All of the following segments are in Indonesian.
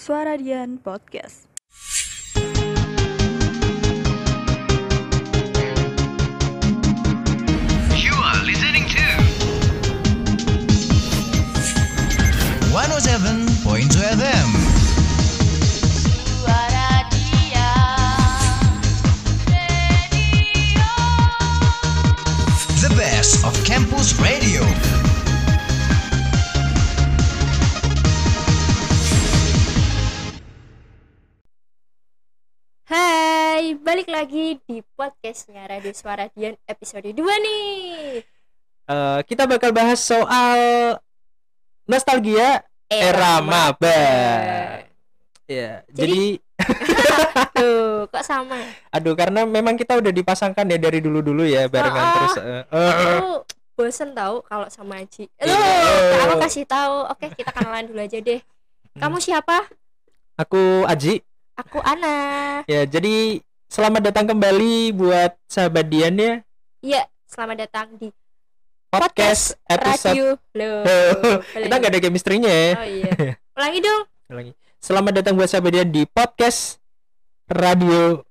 Suara Dian Podcast. You are listening to 107.2 FM. The best of campus radio. Balik lagi di podcastnya Radio Suara Dian episode 2 nih Eh, kita bakal bahas soal nostalgia era, maba. Ya, jadi Tuh, kok sama? aduh karena memang kita udah dipasangkan ya dari dulu-dulu ya barengan Oh, oh. terus eh, Aku bosen tahu kalau sama Aji Iya. Loh, aku kasih tahu Oke, kita kenalan dulu aja deh Kamu siapa? aku Aji. Aku Ana Ya, jadi selamat datang kembali buat sahabat Dian ya. Iya, selamat datang di Podcast, episode Radio Loh, kita nggak ada chemistry-nya ya. Oh iya Ulangi dong Ulangi. Selamat datang buat sahabat Dian di podcast Radio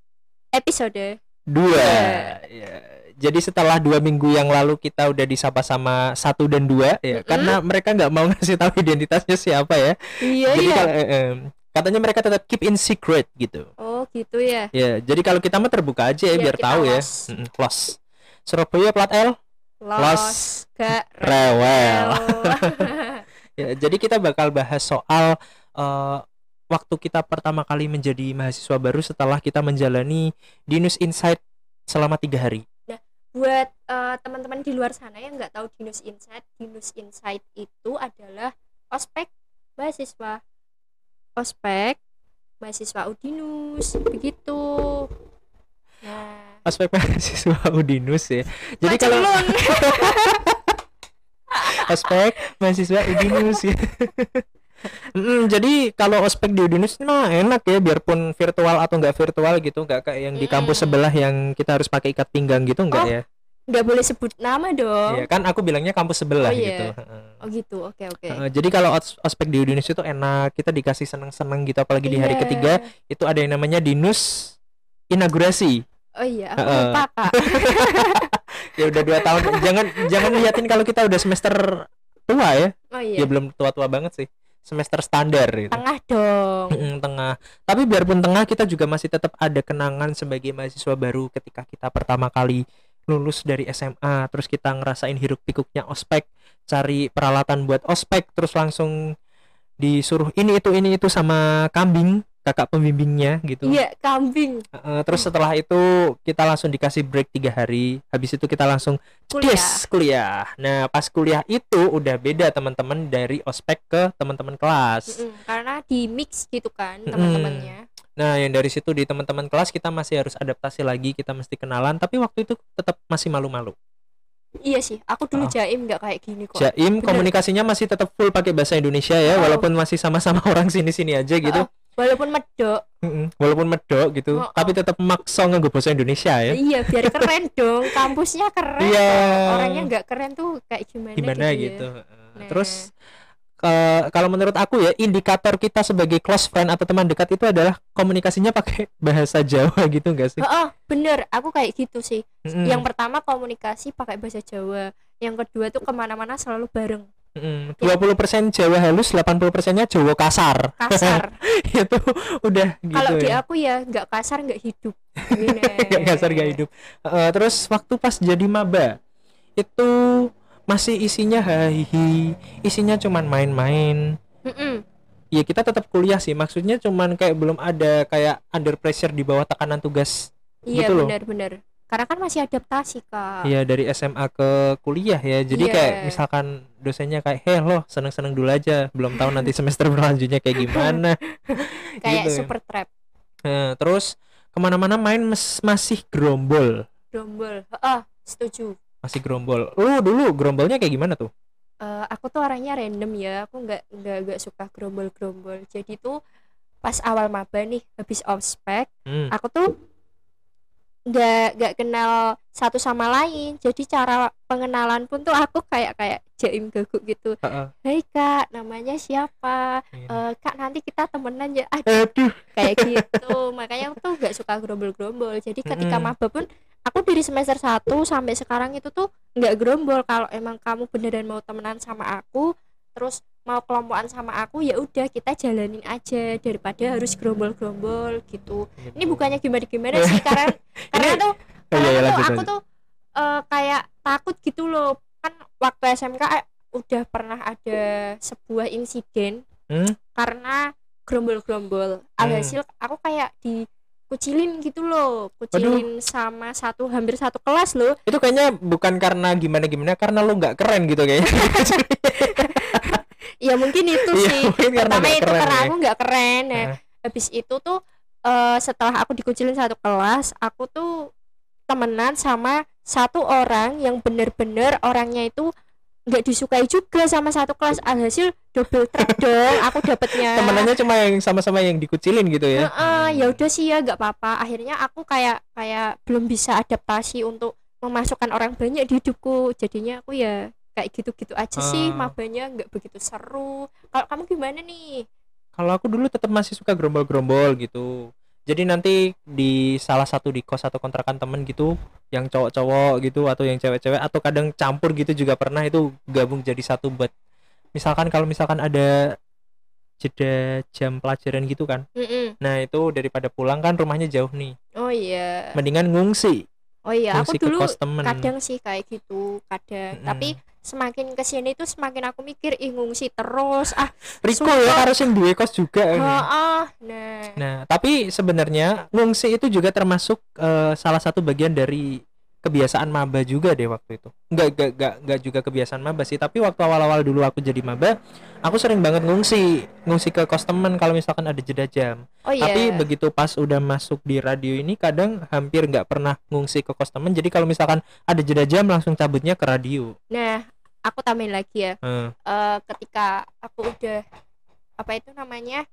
Episode 2 ya. Jadi setelah dua minggu yang lalu kita udah disapa sama satu dan dua ya Mm-mm. karena mereka nggak mau ngasih tahu identitasnya siapa ya. Iya, jadi iya kalau eh, em, katanya mereka tetap keep in secret gitu. Oh gitu ya Ya, jadi kalau kita mah terbuka aja ya Biar biar, tahu ya. los. Mm-mm, Close. Surabaya plat L Los gak rewel. ya, jadi kita bakal bahas soal eh, waktu kita pertama kali menjadi mahasiswa baru setelah kita menjalani Dinus Insight selama tiga hari. buat eh, teman-teman di luar sana yang nggak tahu Dinus Insight, Dinus Insight itu adalah ospek mahasiswa, ospek mahasiswa Udinus, begitu. Nah, aspek mahasiswa Udinus ya. Jadi macam kalau aspek mahasiswa Udinus ya. Mm, jadi kalau ospek di Udinus mah enak ya biarpun virtual atau enggak virtual gitu enggak kayak yang di kampus sebelah yang kita harus pakai ikat pinggang gitu enggak Oh, ya nggak boleh sebut nama dong. Iya kan aku bilangnya kampus sebelah Oh, iya. gitu. Oh gitu, oke oke. Heeh, jadi kalau os- ospek di Udinus itu enak kita dikasih seneng-seneng gitu apalagi di hari Iya. ketiga itu ada yang namanya dinus inaugurasi Oh iya, aku Heeh. lupa kak. ya udah dua tahun jangan jangan liatin kalau kita udah semester tua ya Oh ya iya, belum tua-tua banget sih semester standar gitu tengah dong. Tengah tapi biarpun tengah kita juga masih tetap ada kenangan sebagai mahasiswa baru ketika kita pertama kali lulus dari SMA terus kita ngerasain hiruk pikuknya ospek cari peralatan buat ospek terus langsung disuruh ini itu ini itu sama kambing kakak pembimbingnya gitu Iya, kambing Heeh, terus setelah itu kita langsung dikasih break tiga hari habis itu kita langsung kuliah. Yes, kuliah. Nah, pas kuliah itu udah beda teman-teman dari ospek ke teman-teman kelas. Mm-mm, karena di mix gitu kan teman-temannya. Nah, yang dari situ di teman-teman kelas kita masih harus adaptasi lagi, kita mesti kenalan, tapi waktu itu tetap masih malu-malu. Iya sih, aku dulu Oh. jaim nggak kayak gini kok. Jaim Bener. komunikasinya masih tetap full pakai bahasa Indonesia ya, Oh. walaupun masih sama-sama orang sini-sini aja gitu. Oh, Walaupun medok, Mm-mm, Walaupun medok gitu, Oh, tapi tetap maksa nganggo bahasa Indonesia ya. iya biar keren dong, kampusnya keren. Iya. kok. Orangnya nggak keren tuh kayak gimana? Gimana gitu. gitu. ya. Nah. Terus ke- kalau menurut aku ya indikator kita sebagai close friend atau teman dekat itu adalah komunikasinya pakai bahasa Jawa gitu enggak sih? Oh, oh, bener, aku kayak gitu sih. Yang pertama komunikasi pakai bahasa Jawa, yang kedua tuh ke mana-mana selalu bareng, Mm-mm. 20% Jawa halus, 80%-nya Jawa kasar. kasar. itu udah gitu Kalau di ya. aku ya nggak kasar nggak hidup. Nggak kasar gak hidup. Eh, terus waktu pas jadi maba itu masih isinya hahihi, isinya cuman main-main. Mm-mm. Ya kita tetap kuliah sih, maksudnya cuman kayak belum ada kayak under pressure di bawah tekanan tugas. Iya Gitu loh. benar-benar. Karena kan masih adaptasi kak. Iya dari SMA ke kuliah ya. Jadi Iya. kayak misalkan dosennya kayak, "Heh lo seneng-seneng dulu aja, belum tahu nanti semester berlanjutnya kayak gimana." Kayak gitu super trap, Nah, terus ke mana-mana main mes- masih gerombol, dombol. Ah, setuju. Masih gerombol. Lu dulu gerombolnya kayak gimana tuh? Eh, aku tuh orangnya random ya. Aku nggak nggak nggak suka gerombol-gerombol. Jadi tuh pas awal maba nih habis ospek, Hmm. aku tuh nggak nggak kenal satu sama lain jadi cara pengenalan pun tuh aku kayak kayak jaim gaguk gitu Heeh. Hei kak namanya siapa Iya. Eh, kak nanti kita temenan ya Aduh, aduh kayak gitu makanya aku tuh nggak suka gerombol-gerombol jadi ketika Mm-mm. maba pun aku dari semester 1 sampai sekarang itu tuh nggak gerombol. Kalau emang kamu beneran mau temenan sama aku terus mau kelompokan sama aku ya udah kita jalanin aja daripada harus gerombol-gerombol gitu. Ini bukannya gimana-gimana sih karena karena tuh Oh, karena iya, iya, tuh aku tuh eh, kayak takut gitu loh. Kan waktu SMK eh, udah pernah ada sebuah insiden Hmm? karena gerombol-gerombol. Alhasil aku kayak dikucilin gitu loh. Kucilin sama satu hampir satu kelas loh. Itu kayaknya bukan karena gimana gimana karena lu nggak keren gitu kayaknya. Ya mungkin itu Iya, sih. mungkin karena pertama itu keren karena ya. aku nggak keren nah Heeh. habis itu tuh eh, setelah aku dikucilin satu kelas aku tuh temenan sama satu orang yang bener-bener orangnya itu nggak disukai juga sama satu kelas. Alhasil double track dong aku dapetnya. Temenannya cuma yang sama-sama yang dikucilin gitu ya? Heeh, ya udah sih ya nggak apa-apa. Akhirnya aku kayak kayak belum bisa adaptasi untuk memasukkan orang banyak di hidupku. Jadinya aku ya kayak gitu-gitu aja sih Ah. mabanya nggak begitu seru. Kalau kamu gimana nih? Kalau aku dulu tetap masih suka gerombol-gerombol gitu jadi nanti di salah satu di kos atau kontrakan temen gitu yang cowok-cowok gitu atau yang cewek-cewek atau kadang campur gitu juga pernah itu gabung jadi satu buat misalkan kalau misalkan ada jeda jam pelajaran gitu kan. Mm-mm. nah itu daripada pulang kan rumahnya jauh nih. Oh iya. Mendingan ngungsi oh iya aku ke dulu kadang sih kayak gitu kadang. Mm-mm. tapi semakin ke sini tuh semakin aku mikir ih ngungsi terus ah Riko ya harus yang duwe kos juga. Heeh nah. Nah, tapi sebenarnya ngungsi itu juga termasuk eh, salah satu bagian dari kebiasaan maba juga deh waktu itu. Enggak enggak enggak, enggak juga kebiasaan maba sih, tapi waktu awal-awal dulu aku jadi maba, aku sering banget ngungsi, ngungsi ke kos temen kalau misalkan ada jeda jam. oh iya Tapi begitu pas udah masuk di radio ini kadang hampir nggak pernah ngungsi ke kos temen. Jadi kalau misalkan ada jeda jam langsung cabutnya ke radio. nah aku tambahin lagi ya Eh, eh, ketika aku udah apa itu namanya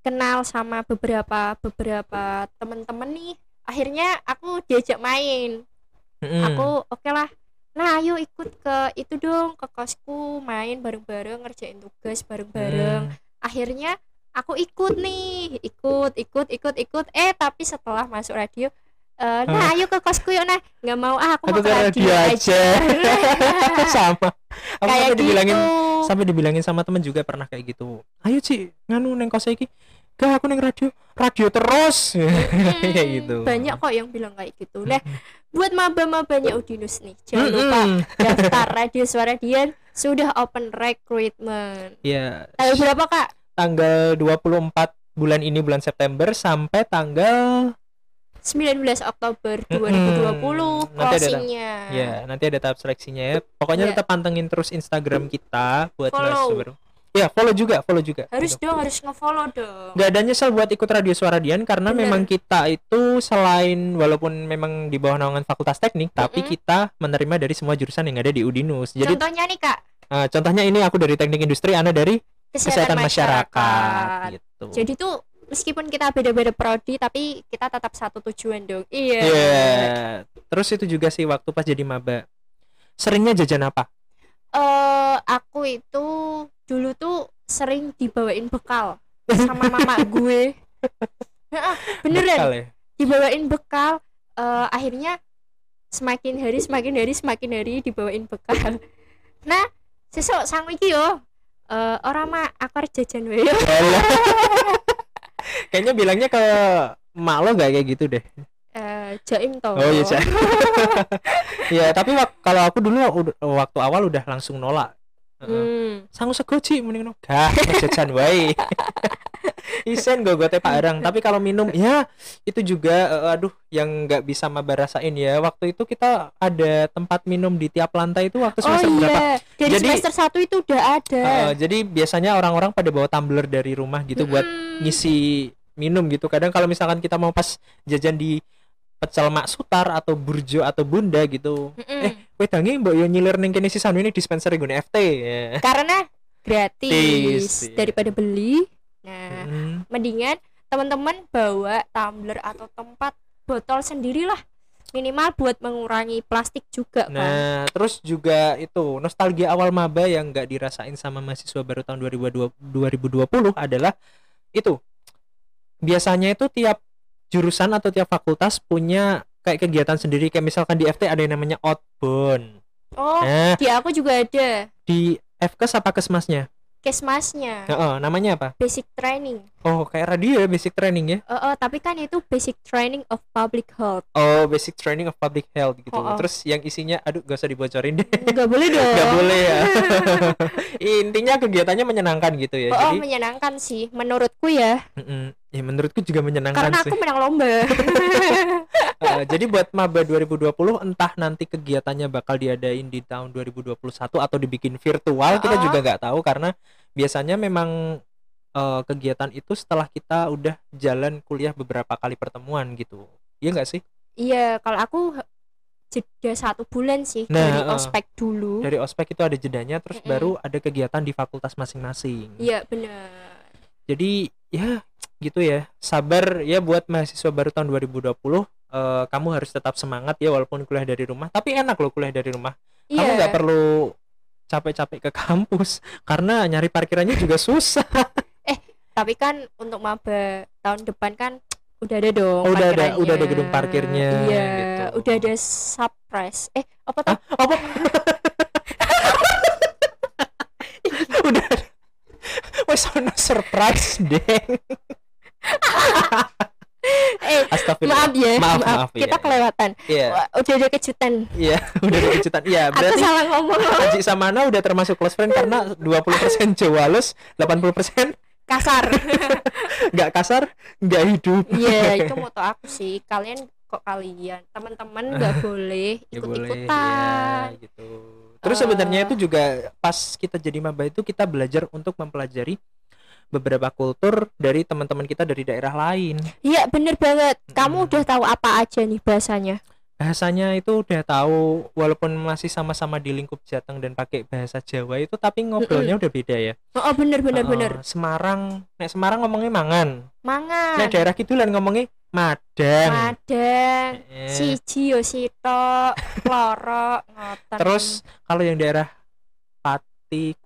kenal sama beberapa beberapa temen-temen nih akhirnya aku diajak main mm-mm. aku oke lah nah ayo ikut ke itu dong ke kosku main bareng-bareng ngerjain tugas bareng-bareng. Hmm. akhirnya aku ikut nih. Ikut ikut ikut ikut. Eh tapi setelah masuk radio eh, nah ayo ke kosku yuk nah. Nggak mau ah aku, Aku mau ke radio radio aja. aja. Sama. Aku kayak sampai gitu. dibilangin sampai dibilangin sama temen juga pernah kayak gitu. Ayo Ci nganu neng kos iki gak aku neng radio radio terus. Kayak Hmm, gitu. Banyak kok yang bilang kayak gitu. Nah buat maba-mabanya Udinus nih jangan lupa daftar radio suara Dian sudah open recruitment. Ya tanggal berapa kak? Tanggal 24 bulan ini bulan September sampai tanggal 19 Oktober 2020 Mm-mm. Nanti ada- closingnya. Ya nanti ada tahap seleksinya ya. Pokoknya Ya. tetap pantengin terus Instagram kita buat Follow. Ya follow juga follow juga. Harus dong harus ngefollow dong. Nggak ada nyesel buat ikut radio suara Dian karena Bener. memang kita itu selain walaupun memang di bawah naungan Fakultas Teknik tapi Mm-mm. kita menerima dari semua jurusan yang ada di Udinus. Jadi contohnya nih kak. eh, contohnya ini aku dari Teknik Industri Anda dari kesehatan, Kesehatan, masyarakat, Masyarakat. Gitu. Jadi tuh meskipun kita beda-beda prodi tapi kita tetap satu tujuan dong. Iya. Iya. terus itu juga sih waktu pas jadi maba. Seringnya jajan apa? Eh aku itu dulu tuh sering dibawain bekal sama mama gue beneran Bekal ya? dibawain bekal eh, akhirnya semakin hari semakin hari semakin hari dibawain bekal nah sesuk sang iki yo eh orang mah aku harus jajan. Alah. kayaknya bilangnya ke mak lo gak kayak gitu deh eh jaim toh oh iya ya tapi kalau aku dulu waktu awal udah langsung nolak. Hmm. sangu sego Ci mending no. Gak jajan wae. Isen gue gue pak arang tapi kalau minum ya itu juga eh, aduh yang nggak bisa maba rasain ya. Waktu itu kita ada tempat minum di tiap lantai itu waktu oh semester berapa? iya dari Jadi- semester satu itu udah ada. Eh, jadi biasanya orang-orang pada bawa tumbler dari rumah gitu buat Mm-mm. ngisi minum gitu. Kadang kalau misalkan kita mau pas jajan di pecel mak sutar atau burjo atau bunda gitu Mm-mm. eh wedangi mbok yo nyilir ning kene sisane ini dispenser gue FT ya karena gratis Gratis, iya. daripada beli nah Mm. mendingan teman-teman bawa tumbler atau tempat botol sendirilah minimal buat mengurangi plastik juga kan Nah, terus juga itu nostalgia awal maba yang nggak dirasain sama mahasiswa baru tahun 2020 2020 adalah itu. Biasanya itu tiap jurusan atau tiap fakultas punya kayak kegiatan sendiri kayak misalkan di FT ada yang namanya outbound. oh Nah, di aku juga ada di FKes apa kesmasnya? kesmasnya Heeh, namanya apa? basic training Oh, kayak radio ya basic training ya. Eh, eh, tapi kan itu basic training of public health Oh, basic training of public health gitu. Oh, oh. Terus yang isinya aduh gak usah dibocorin deh. nggak boleh dong Gak boleh ya. Intinya kegiatannya menyenangkan gitu ya. oh, oh, Jadi menyenangkan sih menurutku ya Mm-mm. Ya menurutku juga menyenangkan karena sih. aku menang lomba Eh, jadi buat maba 2020 entah nanti kegiatannya bakal diadain di tahun 2021 atau dibikin virtual kita Uh-uh. juga nggak tahu karena biasanya memang eh, kegiatan itu setelah kita udah jalan kuliah beberapa kali pertemuan gitu. Iya nggak sih? iya kalau aku jeda satu bulan sih Nah, dari ospek dulu Dari ospek itu ada jedanya terus Mm-mm. baru ada kegiatan di fakultas masing-masing. iya benar Jadi ya gitu ya. Sabar ya buat mahasiswa baru tahun 2020 eh, kamu harus tetap semangat ya walaupun kuliah dari rumah. Tapi enak loh kuliah dari rumah. Kamu iya nggak perlu capek-capek ke kampus karena nyari parkirannya juga susah. tapi kan untuk maba tahun depan kan udah ada dong Oh, udah ada- udah ada gedung parkirnya, iya gitu. udah ada surprise eh apa tuh Apa? Udah. Wes ono surprise deh. eh Astagfirullah. Maaf ya Maaf, maaf, kita iya. kelewatan Iya, Wah, udah ada kejutan iya, udah ada kejutan. Iya, aku berarti salah ngomong Aji sama Ana udah termasuk close friend karena 20% Jawa halus, 80% kasar nggak kasar, nggak hidup. iya itu moto aku sih kalian kok kalian teman-teman nggak boleh Ya ikut-ikutan ya, gitu. Terus Eh. sebenarnya itu juga pas kita jadi maba itu kita belajar untuk mempelajari beberapa kultur dari teman-teman kita dari daerah lain. iya bener banget kamu Mm. udah tahu apa aja nih bahasanya Bahasanya itu udah tahu walaupun masih sama-sama di lingkup Jateng dan pakai bahasa Jawa itu tapi ngobrolnya udah beda ya. oh, oh, bener bener Eh, bener Semarang, nek Semarang ngomongnya mangan. mangan Nek daerah kidulan ngomongnya madang. madang Eh, siji yo sitok loro ngoten Terus kalau yang daerah Pati,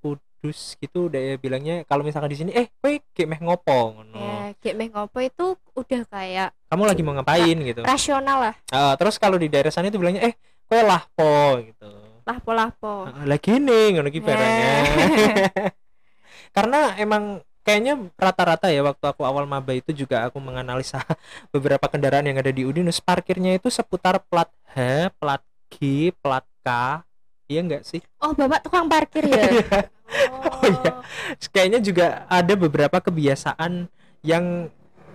Kudus gitu udah ya bilangnya kalau misalkan di sini eh kowe gek meh ngopo ngono. ya kayak meh ngopo itu udah kayak Kamu lagi mau ngapain gitu. rasional lah Eh, terus kalau di daerah sana itu bilangnya eh kowe lahpo gitu. lahpo lahpo Eh, lagi nih ngono ki barangnya. Karena emang kayaknya rata-rata ya waktu aku awal maba itu juga aku menganalisa beberapa kendaraan yang ada di Udinus parkirnya itu seputar plat H, plat G, plat K. Iya enggak sih? oh bapak tukang parkir ya? Oh, iya. kayaknya juga ada beberapa kebiasaan yang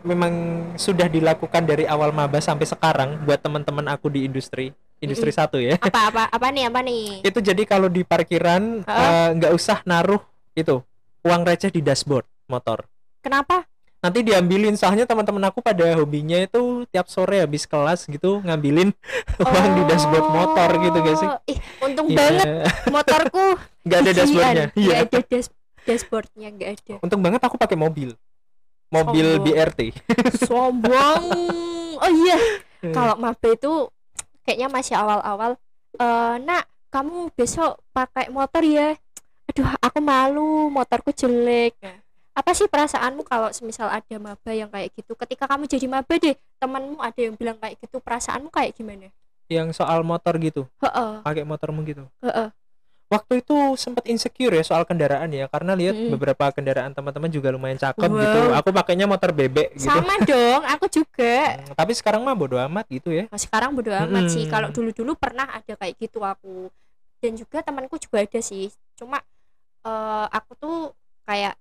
memang sudah dilakukan dari awal maba sampai sekarang buat teman-teman aku di industri. Industri satu ya. Apa apa apa nih apa nih? Itu jadi kalau di parkiran eh, nggak usah naruh itu uang receh di dashboard motor. Kenapa nanti diambilin. Soalnya teman-teman aku pada hobinya itu tiap sore habis kelas gitu ngambilin uang di dashboard motor gitu guys. Sih Oh, ih untung Iya. banget motorku nggak ada dashboardnya. Nggak iya. ada dash dashboardnya nggak ada. Untung banget aku pakai mobil. Mobil Sombong. BRT sombong. Oh iya. Hmm. kalau maba itu kayaknya masih awal-awal eh nak kamu besok pakai motor ya. Aduh aku malu. Motorku jelek. Nah, apa sih perasaanmu kalau semisal ada maba yang kayak gitu? Ketika kamu jadi maba deh temanmu ada yang bilang kayak gitu perasaanmu kayak gimana? Yang soal motor gitu? Pakai motormu gitu? Heeh. Waktu itu sempat insecure ya soal kendaraan ya karena lihat Mm-mm. beberapa kendaraan teman-teman juga lumayan cakep Wow. gitu. Aku pakainya motor bebek gitu. Sama dong aku juga. Hmm, tapi sekarang mah bodo amat gitu ya. Nah, sekarang bodo amat sih. Mm-mm. kalau dulu-dulu pernah ada kayak gitu aku. Dan juga temanku juga ada sih. Cuma eh, aku tuh kayak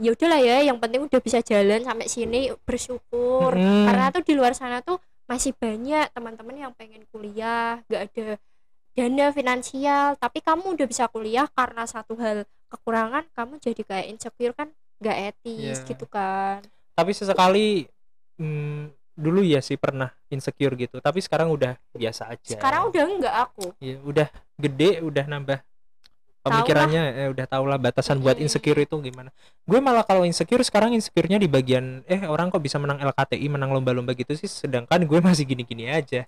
ya udahlah ya yang penting udah bisa jalan sampai sini bersyukur. Mm-mm. karena tuh di luar sana tuh masih banyak teman-teman yang pengen kuliah gak ada dana finansial. Tapi kamu udah bisa kuliah karena satu hal kekurangan kamu jadi kayak insecure kan gak etis Iya. gitu kan. Tapi sesekali hmm, dulu ya sih pernah insecure gitu. Tapi sekarang udah biasa aja. Sekarang udah enggak aku. Ya udah gede udah nambah pemikirannya eh, udah tau lah batasan buat insecure itu gimana. Gue malah kalau insecure sekarang insecure-nya di bagian eh orang kok bisa menang LKTI menang lomba-lomba gitu sih sedangkan gue masih gini-gini aja.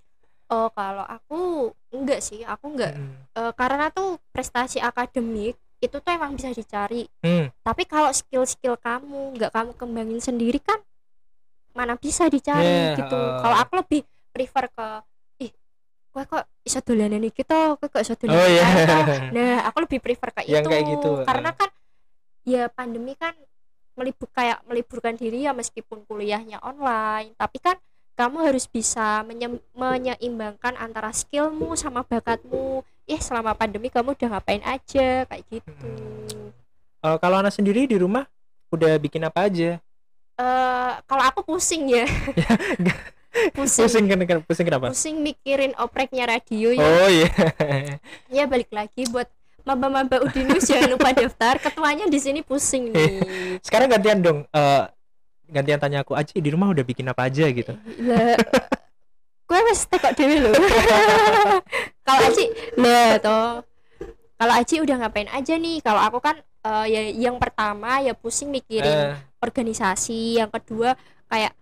Oh kalau aku enggak sih aku enggak. Hmm. Eh, karena tuh prestasi akademik itu tuh emang bisa dicari. Hmm. tapi kalau skill-skill kamu nggak kamu kembangin sendiri kan mana bisa dicari Yeah, gitu. uh. kalau aku lebih prefer ke gue kok iso dolanan iki toh? Gue kok iso dolanan Oh iya. nah aku lebih prefer ke Yang itu. kayak gitu, uh. karena kan ya pandemi kan melibur kayak meliburkan diri ya meskipun kuliahnya online. Tapi kan kamu harus bisa menye- menyeimbangkan antara skillmu sama bakatmu. Ih selama pandemi kamu udah ngapain aja? Kayak gitu. Hmm. Eh, kalau anak sendiri di rumah udah bikin apa aja? eh kalau aku pusing ya pusing. Pusing kan kan- pusing kenapa? pusing mikirin opreknya radio ya. Oh iya. ya balik lagi buat maba-maba Udinus jangan lupa daftar. Ketuanya di sini pusing nih. Sekarang gantian dong. eh, gantian tanya aku aja di rumah udah bikin apa aja? gitu. lah gue wes tekok dewe lho. Kalau Aci lah toh. Kalau Aci udah ngapain aja nih? Kalau aku kan eh, ya yang pertama ya pusing mikirin Eh, organisasi. Yang kedua kayak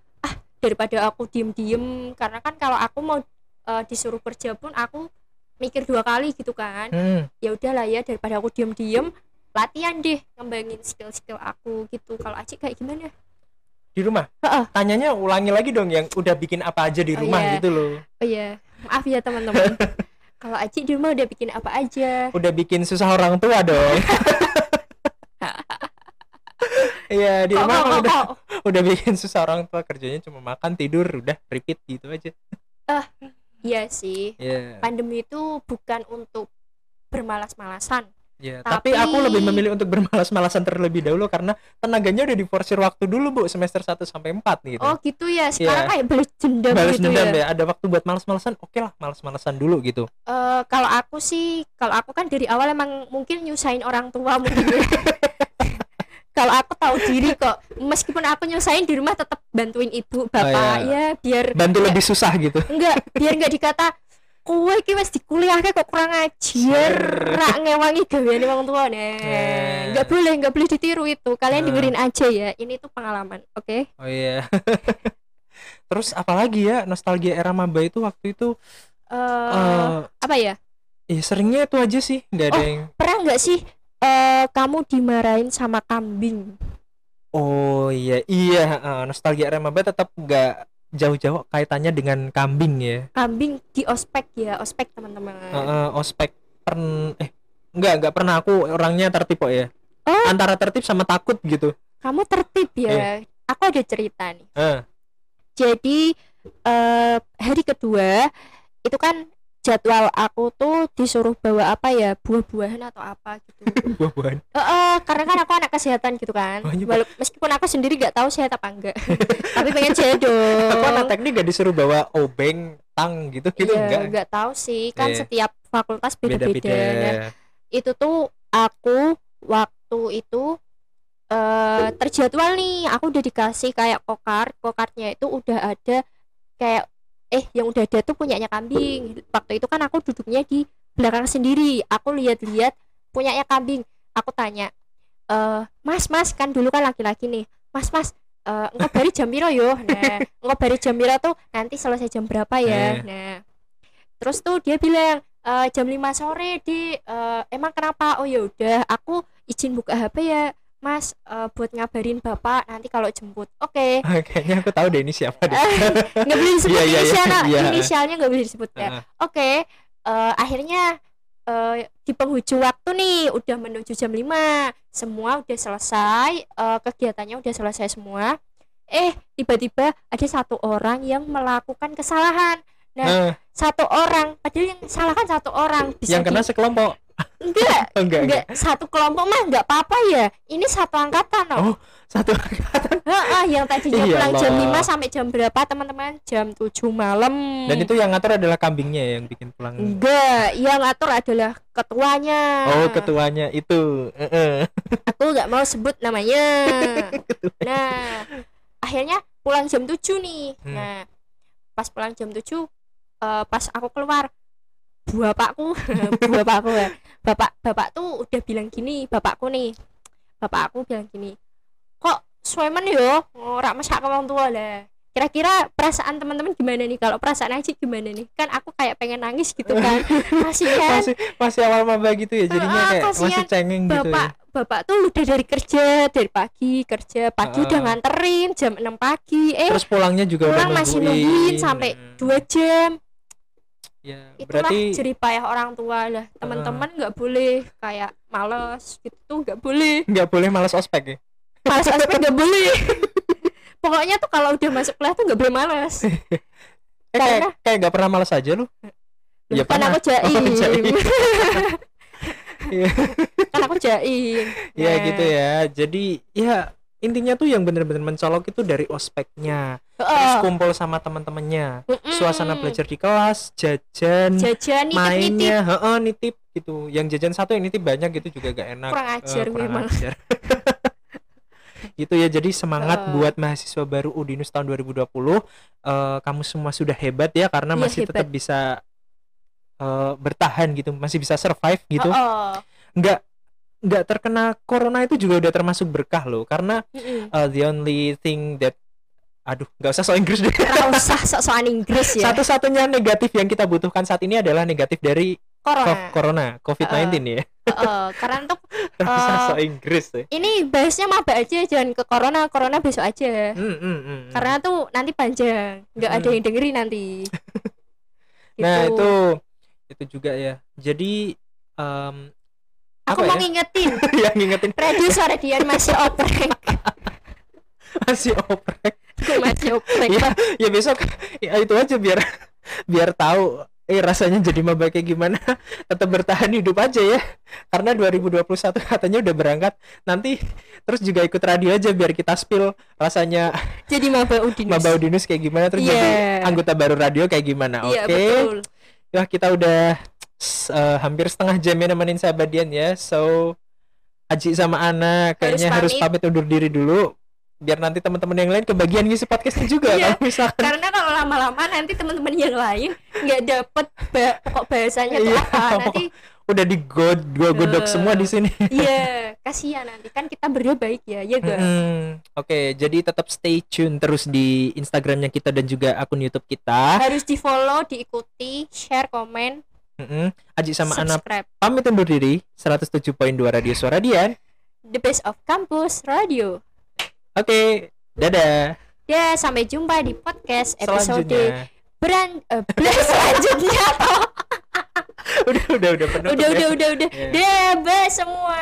daripada aku diem-diem karena kan kalau aku mau eh, disuruh kerja pun aku mikir dua kali gitu kan hmm. ya udahlah ya daripada aku diem-diem latihan deh ngembangin skill-skill aku gitu kalau Aci kayak gimana Di rumah. Heeh. Tanyanya ulangi lagi dong yang udah bikin apa aja di Oh, rumah iya. gitu loh. oh iya maaf ya teman-teman kalau Aci di rumah udah bikin apa aja Udah bikin susah orang tua dong. Iya di rumah kok, udah kok. udah bikin susah orang tua kerjanya cuma makan tidur udah repeat gitu aja. iya sih Iya. pandemi itu bukan untuk bermalas-malasan Ya, Tapi- tapi, aku lebih memilih untuk bermalas-malasan terlebih dahulu karena tenaganya udah diforsir waktu dulu, Bu, semester 1 sampai 4 gitu. oh gitu ya sekarang Iya. kayak balas dendam Balas gitu dendam ya, ya. Ada waktu buat malas-malasan, oke lah, malas-malasan dulu gitu. Eh, kalau aku sih kalau aku kan dari awal emang mungkin nyusahin orang tua mungkin ya. kalau aku tahu diri kok meskipun aku nyusahin di rumah tetap bantuin ibu bapak iya. ya biar Bantu lebih susah gitu. enggak biar enggak dikata kowe iki wis dikuliahke kok kurang ajar rak ngewangi gaweane wong tua Eh. enggak boleh enggak boleh ditiru itu kalian dengerin aja ya ini tuh pengalaman oke Oh iya. Terus apalagi ya nostalgia era maba itu waktu itu Eh, eh apa ya ya seringnya itu aja sih, nggak ada Oh. yang pernah nggak sih eh kamu dimarahin sama kambing. Oh iya, iya, eh, nostalgia era maba tetap nggak jauh-jauh kaitannya dengan kambing ya. kambing di ospek ya ospek teman-teman. Eh, eh, ospek. Pern eh enggak enggak pernah. Aku orangnya tertib kok ya. Oh. antara tertib sama takut gitu. Kamu tertib ya? Aku ada cerita nih. Eh jadi eh hari kedua itu kan jadwal aku tuh disuruh bawa apa ya? Buah-buahan atau apa gitu. Buah-buahan? Eh, eh, karena kan aku anak kesehatan gitu kan. Oh, iya. Walau- meskipun aku sendiri nggak tahu sehat apa enggak. Tapi pengen sehat dong. Aku anak teknik gak disuruh bawa obeng tang gitu gitu Iya, enggak? nggak tahu sih. Kan Iya. setiap fakultas beda-beda beda-beda. Itu tuh aku waktu itu eh terjadwal nih. Aku udah dikasih kayak kokar. Kokarnya itu udah ada kayak eh yang udah ada tuh punyanya kambing. Waktu itu kan aku duduknya di belakang sendiri. Aku lihat-lihat punyanya kambing. Aku tanya eh mas mas kan dulu kan laki-laki nih. Mas mas eh engkau bari jam piro yo? Nah engkau bari jam piro tuh nanti selesai jam berapa ya? Eh. nah terus tuh dia bilang "Eh, jam 5 sore di eh, emang kenapa? Oh ya udah aku izin buka HP ya mas eh, buat ngabarin bapak nanti kalau jemput. Oke. Kayaknya aku tahu deh ini siapa deh. Nggak boleh disebut iya, iya. inisialnya Iya. inisialnya nggak boleh disebut ya. Heeh. oke eh, akhirnya eh, di penghujung waktu nih udah menuju jam 5 semua udah selesai eh, kegiatannya udah selesai semua. Eh tiba-tiba ada satu orang yang melakukan kesalahan. Eh, satu orang padahal yang salah kan satu orang. Bisa yang kena di- sekelompok enggak enggak enggak. satu kelompok mah enggak apa-apa ya. Ini satu angkatan loh Oh, satu Heeh, yang tadinya pulang jam Allah. 5 sampai jam berapa teman-teman? Jam 7 malam. Dan itu yang ngatur adalah kambingnya yang bikin pulang. Enggak yang ngatur adalah ketuanya. Oh ketuanya. Itu. Aku nggak mau sebut namanya. Nah akhirnya pulang jam 7 nih. Hmm. nah pas pulang jam 7 eh, pas aku keluar bapakku bapakku ya. Bapak bapak tuh udah bilang gini bapakku nih. Bapak aku bilang gini kok suemen yo? Ora masak ke wong tua lah. Kira-kira perasaan teman-teman gimana nih? Kalau perasaan Aji gimana nih? Kan aku kayak pengen nangis gitu kan. Kasihan. Masih masih awal maba gitu ya jadinya Ah, kayak kasihan. masih cengeng gitu bapak ya. bapak tuh udah dari kerja dari pagi kerja pagi Ah. udah nganterin jam 6 pagi. Eh terus pulangnya juga udah pulang masih nungguin sampai dua jam ya itulah berarti jerih payah orang tua. Lah teman-teman nggak boleh kayak males gitu tuh nggak boleh. Nggak boleh malas ospek ya? Males aspek nggak boleh. Pokoknya tuh kalau udah masuk kuliah tuh nggak boleh males. Eh, kayak Karena- kayak nggak pernah malas aja lu. Ya, kan pernah. aku jaim. Oh, jaim. Kan aku jaim. Ya Nah. gitu ya. Jadi ya intinya tuh yang bener-bener mencolok itu dari ospeknya terus Heeh. kumpul sama teman-temannya Mm-mm. suasana belajar di kelas jajan jajan nitip nitip mainnya heeh nitip gitu yang jajan satu yang nitip banyak gitu juga gak enak kurang Eh, ajar gue kurang emang ajar. gitu ya jadi semangat Heeh. buat mahasiswa baru Udinus tahun 2020 Eh, kamu semua sudah hebat ya karena Iya, masih hebat. tetap bisa eh, bertahan gitu masih bisa survive gitu Heeh. nggak nggak terkena corona itu juga udah termasuk berkah loh karena uh, the only thing that aduh nggak usah so Inggris deh. Nggak usah sok-sokan Inggris ya. Satu-satunya negatif yang kita butuhkan saat ini adalah negatif dari corona. co- corona COVID-19 ya. Heeh, karena Eh, so Inggris ya ini bahasnya maba aja jangan ke corona corona besok aja. Hmm, hmm, hmm, hmm. karena tuh nanti panjang nggak ada Hmm. yang dengerin nanti. Nah Gitu. itu itu juga ya. Jadi em, aku mau ya? ngingetin. Yang ngingetin. Radio suara Dian masih oprek. Masih oprek. Gue masih oprek. Ya ya besok ya itu aja biar biar tahu eh rasanya jadi maba kayak gimana. Tetap bertahan hidup aja ya. Karena 2021 katanya udah berangkat. Nanti terus juga ikut radio aja biar kita spill rasanya jadi maba udinus. Maba Udinus kayak gimana. Terus Iya. jadi anggota baru radio kayak gimana. Oke. iya betul. Ya kita udah eh, hampir setengah jam ya nemenin sahabat Dian ya so Aji sama Ana kayaknya harus, Harus pamit undur diri dulu biar nanti teman-teman yang lain kebagian ngisi podcastnya juga Iya. kalau misalkan karena kalau lama-lama nanti teman-teman yang lain nggak dapet ba- pokok bahasanya tuh Iya. apa nanti udah digod gua godok Eh. semua di sini. iya kasihan nanti kan kita berdua baik ya ya gak Mm-mm. Oke, jadi tetap stay tune terus di Instagramnya kita dan juga akun YouTube kita. harus di follow diikuti share komen Mm-mm. Aji sama Ana subscribe pamit undur diri 107.2 Radio Suara Dian. the best of campus radio Oke, dadah. ya sampai jumpa di podcast episode eh, beran selanjutnya udah udah udah udah ya. udah udah udah Iya. deh bye semua